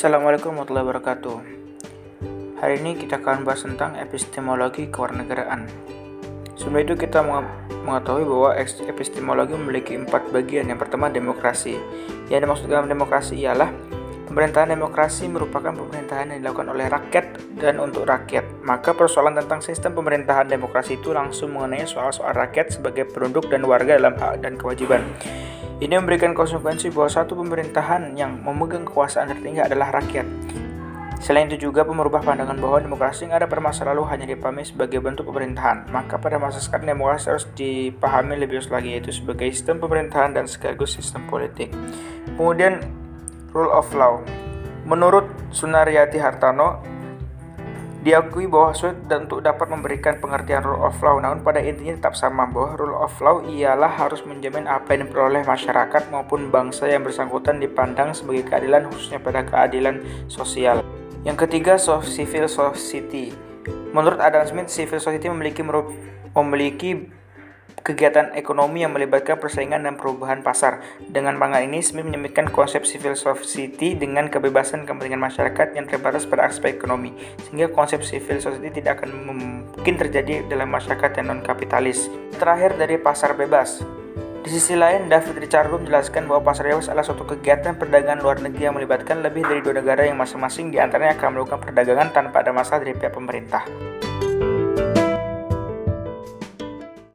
Assalamualaikum warahmatullahi wabarakatuh. Hari ini kita akan bahas tentang epistemologi kewarganegaraan. Sebelum itu kita mengetahui bahwa epistemologi memiliki empat bagian. Yang pertama demokrasi. Yang dimaksud dalam demokrasi ialah pemerintahan demokrasi merupakan pemerintahan yang dilakukan oleh rakyat dan untuk rakyat. Maka persoalan tentang sistem pemerintahan demokrasi itu langsung mengenai soal-soal rakyat sebagai penduduk dan warga dalam hak dan kewajiban. Ini memberikan konsekuensi bahwa satu pemerintahan yang memegang kekuasaan tertinggi adalah rakyat. Selain itu juga merubah pandangan bahwa demokrasi yang ada pada masa lalu hanya dipahami sebagai bentuk pemerintahan. Maka pada masa sekarang demokrasi harus dipahami lebih luas lagi yaitu sebagai sistem pemerintahan dan sekaligus sistem politik. Kemudian rule of law. Menurut Sunaryati Hartano, Diakui bahwa sulit dan untuk dapat memberikan pengertian rule of law, namun pada intinya tetap sama bahwa rule of law ialah harus menjamin apa yang diperoleh masyarakat maupun bangsa yang bersangkutan dipandang sebagai keadilan khususnya pada keadilan sosial. Yang ketiga, civil society. Menurut Adam Smith, civil society memiliki memiliki kegiatan ekonomi yang melibatkan persaingan dan perubahan pasar. Dengan pangan ini, Smith menyebutkan konsep civil society dengan kebebasan kepentingan masyarakat yang terbatas pada aspek ekonomi, sehingga konsep civil society tidak akan mungkin terjadi dalam masyarakat yang non-kapitalis. Terakhir dari pasar bebas. Di sisi lain, David Ricardo menjelaskan bahwa pasar bebas adalah suatu kegiatan perdagangan luar negeri yang melibatkan lebih dari dua negara yang masing-masing di antaranya akan melakukan perdagangan tanpa ada masalah dari pihak pemerintah.